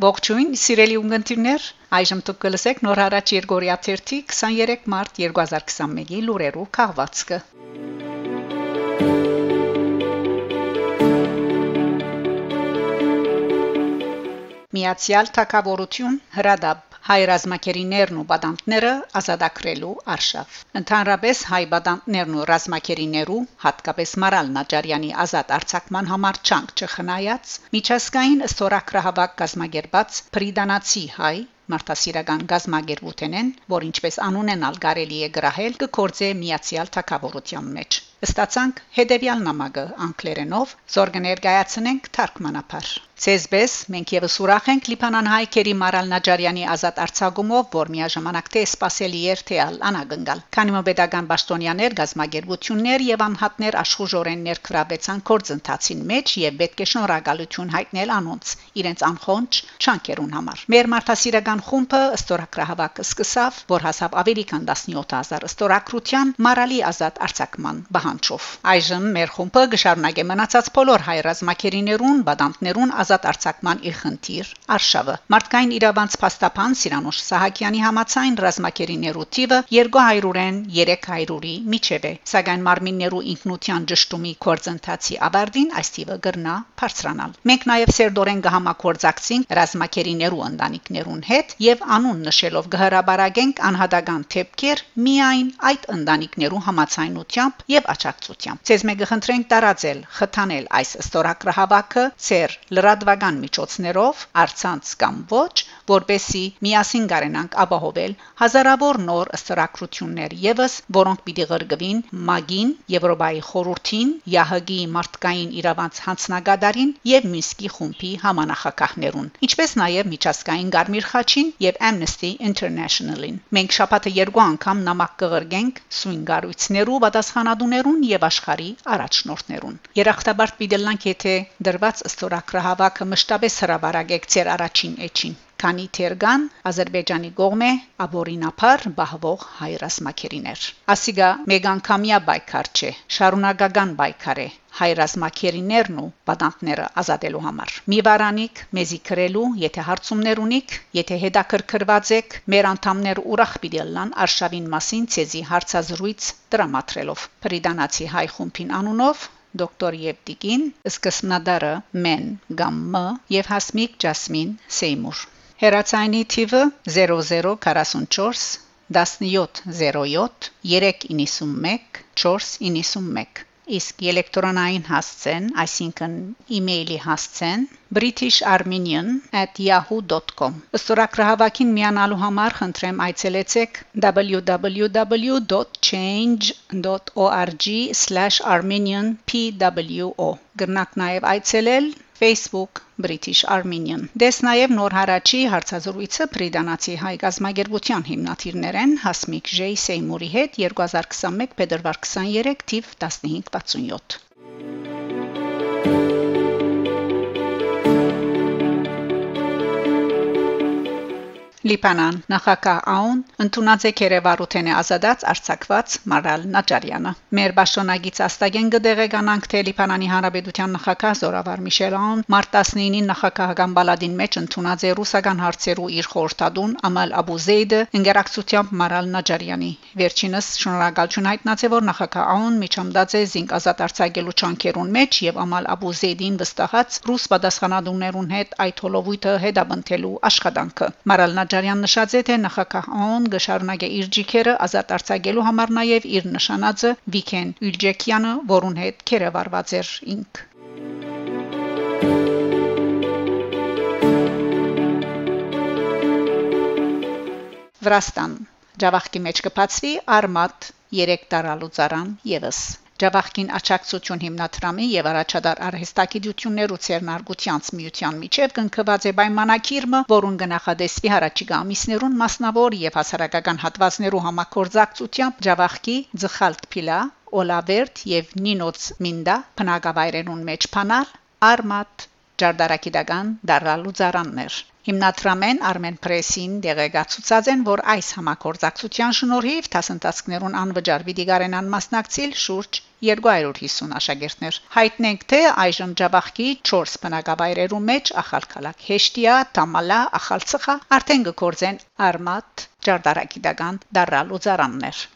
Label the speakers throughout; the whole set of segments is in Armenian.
Speaker 1: Ողջույն, սիրելի ունգընտիրներ, այժմ դուք կլսեք նոր հարաճ Երգորիա 23 մարտ 2021-ի լուրերու քաղվածքը։ Միացյալ Թագավորություն հրադապ հայ ռազմակերիներն ու բադանտները ազատագրելու արշավ։ Ընդհանրապես հայ բադանտներն ու ռազմակերիներու, հատկապես Մարալ Նաջարյանի ազատ արձակման համար չանք չխնայած, միջազգային ստորակրահավաք գազմագերբած Պրիդանացի հայ մարդասիրական գազմագերբութենեն, որ ինչպես անունենալ կարելի է գրահել, կկործե միացյալ թակավորության մեջ ստացանք հետևյալ նամակը անգլերենով. Զորգներգայացնենք թարգմանապար Ցեզբես մենք եւս ուրախ ենք Լիբանան հայկերի Մարալ Նաջարյանի ազատ արձակումով, որ միաժամանակ թե սпасելի էր թե ալ անագնգալ։ Քանի որ pedagogan Բաստոնյաներ, գազագերբություններ եւ անհատներ աշխուժորեններ քրաբեցան կորձընթացին մեջ եւ պետք է շնորհակալություն հայտնել անոնց իրենց անխոնջ չանկերուն համար։ Մեր մարդասիրական խումբը ստորակրահավաքը սկսավ, որ հասավ ավելի քան 17000 ստորակրության Մարալի ազատ արձակման բահ բանջով։ Այժմ մեր խումբը գշարունակե մնացած բոլոր հայ ռազմակերիներուն, բադանտներուն ազատ արձակման իր խնդիր արշավը մարդկային իրավանց փաստաբան Սիրանուշ Սահակյանի համացայն ռազմակերիներու թիվը 200-ին 300-ի միջև է սակայն մարմիններու ինքնության ճշտումի կորձընթացի ավարտին այս թիվը գրնա բարձրանալ մենք նաև սերդորեն կհամակորձակցենք ռազմակերիներու ընտանիքներուն հետ եւ անուն նշելով գհրաբարագենք անհատական թեփքեր միայն այդ ընտանիքներու համացայնությամբ եւ աջակցությամբ ցեզ մեկը խնդրենք տարածել խթանել այս ստորակրահավաքը ծեր լրատվական միջոցներով արցանց կամ ոչ, որբեսի միասին կարենանք ապահովել հազարավոր նոր ըստրակրություններ եւս, որոնք պիտի ղրգվին ՄԱԳ-ին, Եվրոպայի խորհրդին, ՀՀԳ-ի մարդկային իրավանց հանձնագետարին եւ Մինսկի խումբի համանախագահներուն, ինչպես նաեւ միջազգային Գարմիր խաչին եւ Amnesty International-ին։ Մենք շաբաթը երկու անգամ նամակ կղրգենք սույն գառույցներու պատասխանատուներուն եւ աշխարհի առաջնորդներուն։ Երախտաբար պիտի լանք եթե դրված ըստորակրահավաք քաղաքը մշտապես հրաբարագեք ձեր առաջին էջին քանի թերգան Ադրբեջանի գողմե աբորինապար բահվող հայ ռազմակերիներ ասիգա մեգանկամյա բայկար չէ շարունակական բայկար է հայ ռազմակերիներն ու բադանտները ազատելու համար մի վարանիկ մեզի քրելու եթե հարցումներ ունիք եթե հետաքրքրված եք մեր անդամներ ուրախ պիտի լան արշավին մասին ցեզի հարցազրույց դրամատրելով պրիդանացի հայ խումբին անունով դոկտոր Եվտիկին, սկսնադարը Մեն Գամմը եւ Հասմիկ Ջասմին Սեյմուր։ Հերացայինի թիվը 0044 1707 391 491 իսկ էլեկտրոնային հասցեն, այսինքն email-ի հասցեն britisharmenian@yahoo.com Ստորագրահավաքին միանալու համար խնդրեմ այցելեցեք www.change.org/armenianpwo Գրնակ նաև այցելել Facebook British Armenian։ Դես նաև նոր հարաճի հարցազրույցը Պրիդանացի հայ գազագերբության հիմնադիրներեն Հասմիկ Ժեյ Սեյմուրի հետ 2021 փետրվար 23 թիվ 1567։ Լիբանան նախագահ Աուն ընդունած է Քերևարութենի ազատած արցակված Մարալ Նաջարյանը։ Մեր ճշտոնագից աստագեն գդեղեկանանք թե Լիբանանի Հանրապետության նախագահ Զորավար Միշել Աուն մարտ 19-ին նախագահական բալադին մեջ ընդունած է ռուսական հարցերու իր խորհրդադուն Ամալ Աբուզեյդը ինգերակցությամբ Մարալ Նաջարյանի։ Վերջինս շնորհակալություն հայտնած է որ նախագահ Աուն միջամդած է զինք ազատ արցակելու ճանկերուն մեջ եւ Ամալ Աբուզեյդին վստահած ռուս պատասխանատուներուն հետ այդ հոլովույթը հետաբնթելու աշխատանքը։ Մարալ Ղաջարյան նշած է թե ՕՕՆ գշարունակե իր ջիքերը ազատ արձակելու համար նաև իր նշանածը Վիքեն Ուլջեկյանը, որուն հետ կերևարված էր ինք։ Վրաստան. Ջավախքի մեջ կփածվի արմատ 3 տարալուծարան եւս Ջավախքին աճակցություն հիմնադրամի եւ առաջադար արհեստագիտություններ ու ցերնարգությանց միության միջև կնքված է պայմանակիրը, որուն կնախադեсվի հարաճիգա ամիսներուն մասնավոր եւ հասարակական հատվածներու համակորձակցությամբ Ջավախքի Ձխալտ Փիլա Օլավերտ եւ Նինոց Մինդա բնակավայրերուն մեջ փանալ արմատ ջարդարակիդական դարալու ծարաններ Հիմնադրամեն Armen Press-ին դեղեկացուցած են, որ այս համակորձակցության շնորհիվ տասնտասկներուն անվճար պիտի գարենան մասնակցիլ շուրջ 250 աշակերտներ։ Հայտնենք թե այժմ Ջաբախկի 4 բնակավայրերու մեջ Ախալքալակ Հեշտիա, Տամալա, Ախալցխա արդեն գործեն Արմատ, Ջարդարակիդական դարալ ու ծարաններ։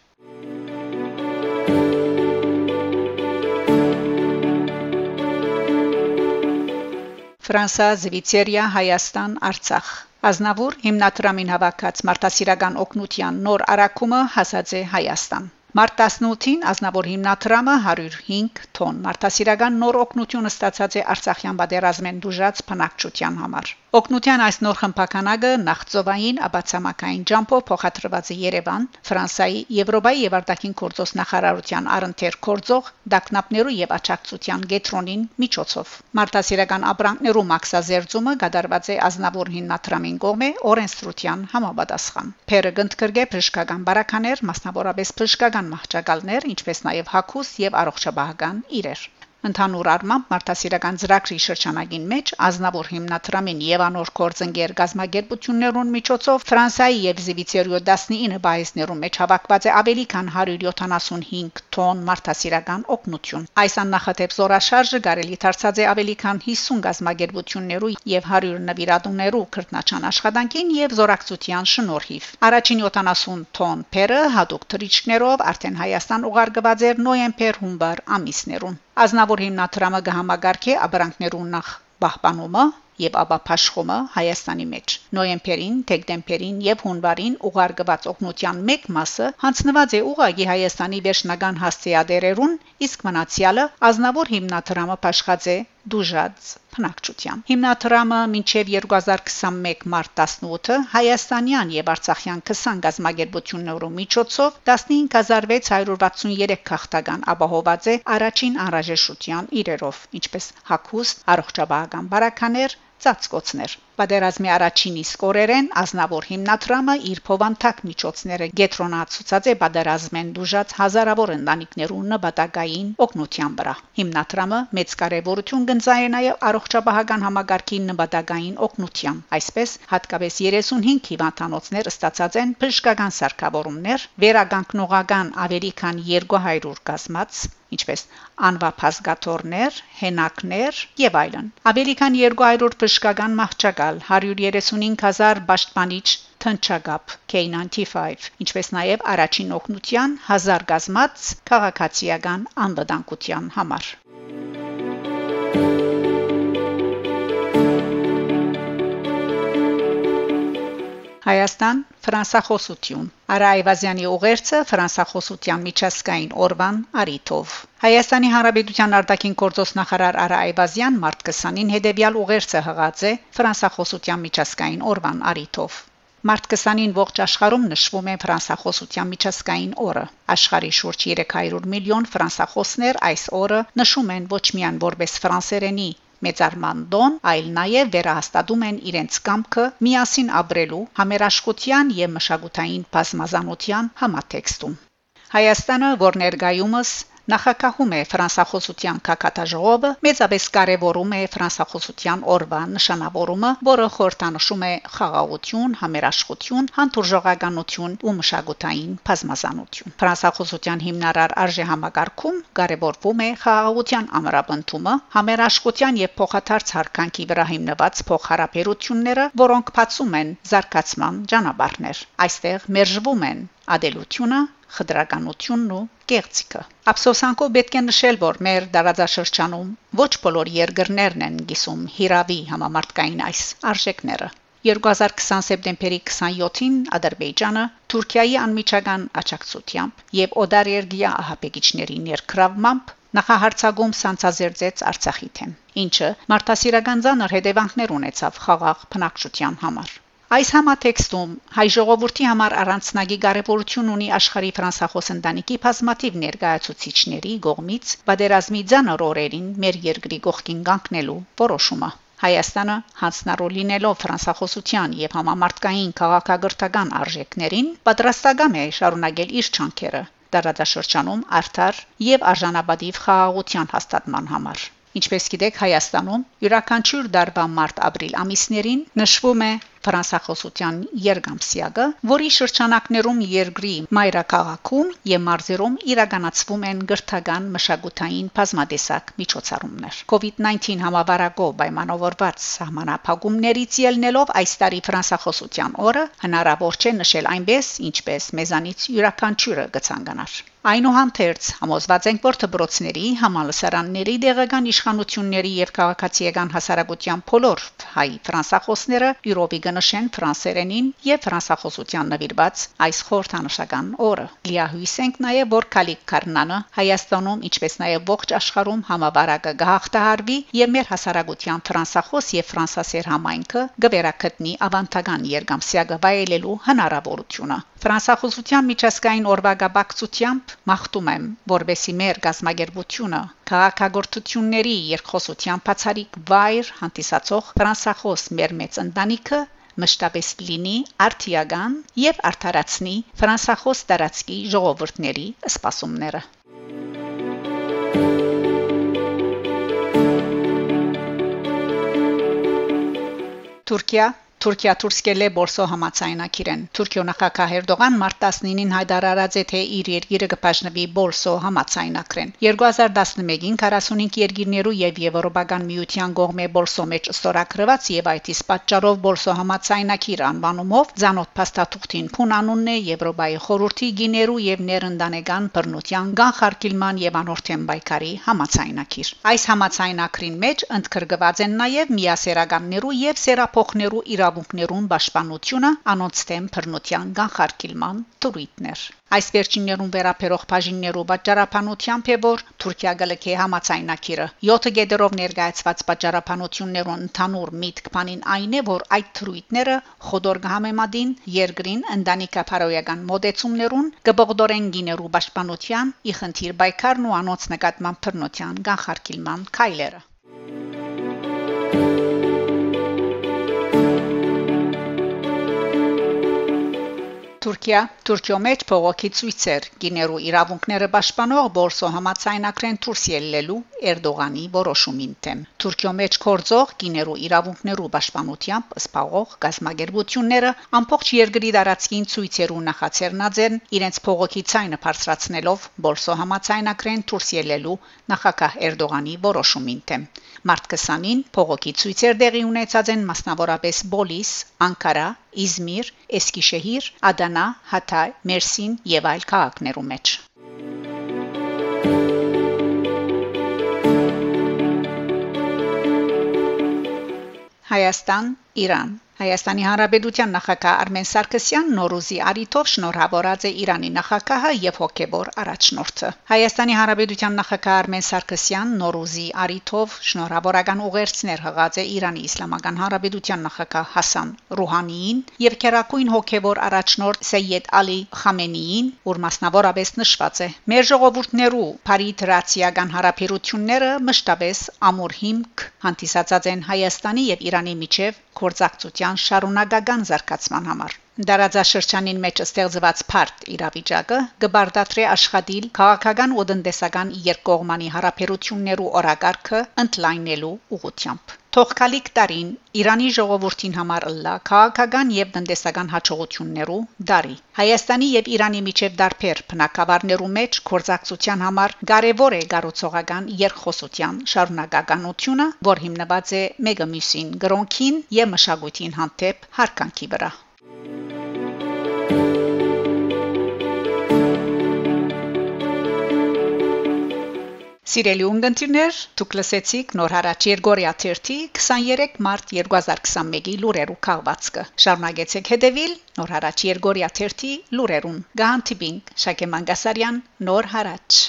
Speaker 1: Ֆրանսա, Զվիցերիա, Հայաստան, Արցախ Ազնավուր հիմնադրամին հավաքած մարդասիրական օկնության նոր արակումը հասած է Հայաստան Մարտ 18-ին Ազնավոր հիմնադրամը 105 տոն մարտահրավերական նոր օկնությունը ստացած է Արցախյան բادرազմեն դուժած փնակչության համար։ Օկնության այս նոր խմբականակը նախծովային աբացամակային ջամփով փոխադրված է Երևան, Ֆրանսայի, Եվրոպայի եւ արտաքին գործոս նախարարության առընթեր կորձող Դակնապներու եւ աճակցության գետրոնին միջոցով։ Մարտահրավերական ապրանքներու մաքսազերծումը կատարված է Ազնավոր հիմնադրամին կողմէ օրենսդրության համապատասխան։ Փերը գտնկրկե բժշկական բարականեր, մասնավորապես բժշկական մահճակալներ, ինչպես նաև հակոս եւ առողջապահական իրեր։ Ընդհանուր առմամբ մարդասիրական ծրագրի շրջանագին մեջ ազնավոր հիմնադրամին եւ անոր կորձընկեր գազագերբություններուն միջոցով Ֆրանսիայի եւ Զվիցերիո 19 բայեսներու մեջ հավաքված է ավելի քան 175 տոն մարդասիրական օգնություն։ Այս աննախադեպ զորաշարժը կարելի դարձած է ավելի քան 50 գազագերբություններու եւ 100 նվիրատուներու քրտնաչան աշխատանքին եւ զորակցության շնորհիվ։ Առաջին 70 տոն փերը հadoop թրիչներով արդեն Հայաստան ուղարկված էր նոյեմբեր-հունվար ամիսներուն։ Ազնավոր հիմնադրամը կհամագարկի ապրանքներուն նախ պահպանումը եւ ապա փաշխումը Հայաստանի մեջ։ Նոյեմբերին, դեկտեմբերին եւ հունվարին ուղարկված օգնության մեկ մասը հանձնված է ուղագի Հայաստանի վերջնական հասցեադերերուն, իսկ մնացյալը ազնավոր հիմնադրամը փաշխած է դուժած փնակչության։ Հիմնադրամը մինչև 2021 մարտ 18-ը հայաստանյան եւ արցախյան 20 գազագերբություններու միջոցով 15663 քաղաքական ապահոված է առաջին անհրաժեշտության իրերով, ինչպես հակուստ, առողջապահական բարականեր, ծածկոցներ։ Պատերազմի առաջին իսկ օրերեն ազնավոր հիմնադրամը իր փովանթակ միջոցները գետրոնացուցած է պատերազմեն դուժած հազարավոր ընտանիքներու նպատակային օգնության վրա։ Հիմնադրամը մեծ կարևորություն գնցայե նաև առողջապահական համագարկի նպատակային օգնության։ Այսպես հատկապես 35 հիվանդանոցներ ստացած են բժշկական սարքավորումներ, վերագանքնողական ավելի քան 200 կազմած ինչպես անվափազգաթորներ, հենակներ եւ այլն։ Ավելի քան 200 բժշկական մահճակ մահճակալ, 135000 պաշտպանիչ թնչագապ K95, ինչպես նաև առաջին օգնության 1000 գազմած քաղաքացիական անվտանգության համար։ Հայաստան ֆրանսախոսություն Արա Այվազյանի ուղերձը ֆրանսախոսության միջազգային օրվան արիթով Հայաստանի Հանրապետության արտաքին գործոս նախարար Արա Այվազյան մարտ 20-ին հետևյալ ուղերձը հղած է ֆրանսախոսության միջազգային օրվան արիթով Մարտ 20-ին ողջ աշխարհում նշվում է ֆրանսախոսության միջազգային օրը։ Աշխարհի շուրջ 300 միլիոն ֆրանսախոսներ այս օրը նշում են ոչ միայն որպես ֆրանսերենի, մեծարմանդոն, այլ նաև վերահաստատում են իրենց կամքը միասին ապրելու համերաշխության եւ մշակութային բազմազանության համատեքստում։ Հայաստանը, որ ներկայումս Նախակահում է ֆրանսախոսության կակատաժողովը մեծապես կարևորում է ֆրանսախոսության օրվա նշանավորումը, որը խորհրդանշում է խաղաղություն, համերաշխություն, հանդուրժողականություն ու մշակութային բազմազանություն։ Ֆրանսախոսության հիմնարար արժե համակարգում կարևորվում է խաղաղության ամրապնդումը, համերաշխության եւ փոխադարձ հարկանքի վրա հիմնված փոխհարաբերությունները, որոնք բացում են զարգացման ճանապարհներ։ Այստեղ մերժվում են ադելությունը, խտրականությունն ու կեղծիքը։ Ափսոսանքով պետք է նշել, որ մեր դարաձաշրջանում ոչ բոլոր երկրներն են գիսում հիրավի համամարտկային այս արժեքները։ 2020 սեպտեմբերի 27-ին Ադրբեջանը Թուրքիայի անմիջական աջակցությամբ եւ օդարերգիա ահապեկիչների ներքրավմամբ նախահարցագում սանցազերծեց Արցախի թեմ, ինչը մարդասիրական ցաներ հետևանքներ ունեցավ խաղաղ բնակչության համար։ Այս համատեքստում հայ ժողովրդի համար առանցնագի կարևորություն ունի աշխարհի ֆրանսախոս ընտանիքի բազմաթիվ ներկայացուցիչների գողմից բادرազմի ցանոր օրերին մեր երկրի գողքին կանգնելու որոշումը։ Հայաստանը հանձնարար լինելով ֆրանսախոսության եւ համամարտկային քաղաքագրթական արժեքներին պատրաստական է շարունակել իր ճանկերը տարածաշրջանում արդար եւ արժանապատիվ խաղաղության հաստատման համար։ Ինչպես գիտեք, Հայաստանում յուրաքանչյուր դարբա մարտ-ապրիլ ամիսներին նշվում է ֆրանսախոսության երգամսիագը, որի շրջանակներում երկրի մայրաքաղաքում եւ մարզերում իրականացվում են գրթական մշակութային բազմադեսակ միջոցառումներ։ COVID-19 համավարակով պայմանավորված սահմանափակումներից ելնելով այս տարի ֆրանսախոսության օրը հնարավոր չէ նշել այնպես, ինչպես մեզանից յուրաքանչյուրը կցանկանար։ Այնուհանդերձ համոզված ենք, որ դպրոցների, համալսարանների, դեղական իշխանությունների եւ քաղաքացիական հասարակության բոլոր հայ ֆրանսախոսները յուրոպի կնշեն ֆրանսերենին եւ ֆրանսախոսության նվիրված այս խորհրդանշական օրը։ Լիահույս ենք նաեւ, որ Քալիկ Կարնանը Հայաստանում, ինչպես նաեւ ողջ աշխարհում համավարակը գահարտահարվի եւ մեր հասարակության ֆրանսախոս եւ ֆրանսասեր համայնքը գվերակտնի ավանդական երգամսյակը վայելելու հնարավորությունը։ Ֆրանսախոսության միջազգային օրվա գաբակցությամբ մաղթում եմ, որբեսի մեր գազագերբությունը քաղաքագործությունների երկխոսության բացարիք վայր հանդիսացող ֆրանսախոս մեր մեծ ընտանիքը մշտապես լինի արտիական եւ արդարացնի ֆրանսախոս տարածքի ժողովուրդների սպասումները Թուրքիա Թուրքիա Թուրքսկելե Բորսո համացայնակիրեն Թուրքիո նախագահ Էրդողան մարտ 19-ին հայտարարած է թե իր երկիրը կպաշտպանվի Բորսո համացայնակրեն 2011-ին 45 երկիրներու եւ Եվրոպական միության կողմէ Բորսո մեջ ստորագրված եւ այդ իսկ պատճառով Բորսո համացայնակիր անվանումով ցանոթ փաստաթուղթին փուն անունն է Եվրոպայի խորհրդի գիներու եւ ներընդանեկան բռնության կանխարգելման եւ անորթեն բայկարի համացայնակիր այս համացայնակրին մեջ ընդգրկված են նաեւ միասերականներու եւ սերափոխներու իրավ իրավունքներուն պաշտպանությունը անոնց դեմ բռնության կանխարգելման դրույթներ այս վերջիններուն վերապերող բաժիններու պատճառաբանությամբ է որ Թուրքիա գլկե համացայնակիրը 7 գեդերով ներկայացված պատճառաբանություններուն ընդհանուր միտք բանին այն է որ այդ դրույթները խոդոր գհամեմադին երկրին ընդանիքապարոյական մոդեցումներուն գբողդորեն գիներու պաշտպանության ի խնդիր բայկարն ու անոնց նկատմամբ բռնության կանխարգելման քայլերը Թուրքիա Թուրքիո մեջ փողոքի ցույցեր գիներու իրավունքները պաշտպանող Բորսո համացայնակրեն դուրս ելնելու Էրդողանի որոշումին դեմ Թուրքիո մեջ կորձող գիներու իրավունքներու պաշտպանությամբ սպաղող գազագերբությունները ամբողջ երկրի դարածքին ցույցերու նախաձեռնաձեն իրենց փողոքի ցայնը բարձրացնելով Բորսո համացայնակրեն դուրս ելնելու նախագահ Էրդողանի որոշումին դեմ Մարտ 20-ին փողոքի ցույցեր դեղի ունեցած են մասնավորապես Բոլիս, Անկարա, Իզմիր, Էսկիշեհիր, Ադանա, Հաթայ, Մերսին եւ այլ քաղաքներու մեջ։ Հայաստան, Իրան Հայաստանի Հանրապետության նախագահ Արմեն Սարգսյան Նորուզի արիթով շնորհավորած է Իրանի նախագահը եւ հոգեբոր առաջնորդը։ Հայաստանի Հանրապետության նախագահ Արմեն Սարգսյան Նորուզի արիթով շնորհավորական ուղերձներ հղած է Իրանի Իսլամական Հանրապետության նախագահ Հասան Ռուհանիին եւ քերակույն հոգեբոր առաջնորդ Սեյեդ Ալի Խամենիին, որ մասնավորապես նշված է։ Մեր ժողովուրդներու բարիտրացիական հարաբերությունները մշտապես ամուր հիմք հանդիսացած են Հայաստանի եւ Իրանի միջև կորցակցության շարունակական զարգացման համար։ Դարաձաշրջանին մեջ ստեղծված փարտ իրավիճակը գբարդատրի աշխատիլ քաղաքական ու տնտեսական երկկողմանի հարաբերություններու օրակարգը ընդլայնելու ուղղությամբ։ Թողքալիք տարին Իրանի ժողովրդին համար ըլլա քաղաքական եւ տնտեսական հաջողություններու դարի։ Հայաստանի եւ Իրանի միջև դարբեր բնակավարներու մեջ կորցակցության համար կարևոր է գառուցողական երկխոսության շարունակականությունը, որ հիմնված է մեկը մյուսին գրոնքին եւ մշակույթին հանդեպ հարկանքի վրա։ Սիրելի ունգընտիրներ, դուք լսեցիք նոր հարաճ Երգորիա 30 23 մարտ 2021-ի լուրերու քաղվածքը։ Շարունակեցեք հետևել նոր հարաճ Երգորիա 30 լուրերուն։ Գանտիբինգ Շակե Մանգասարյան նոր հարաճ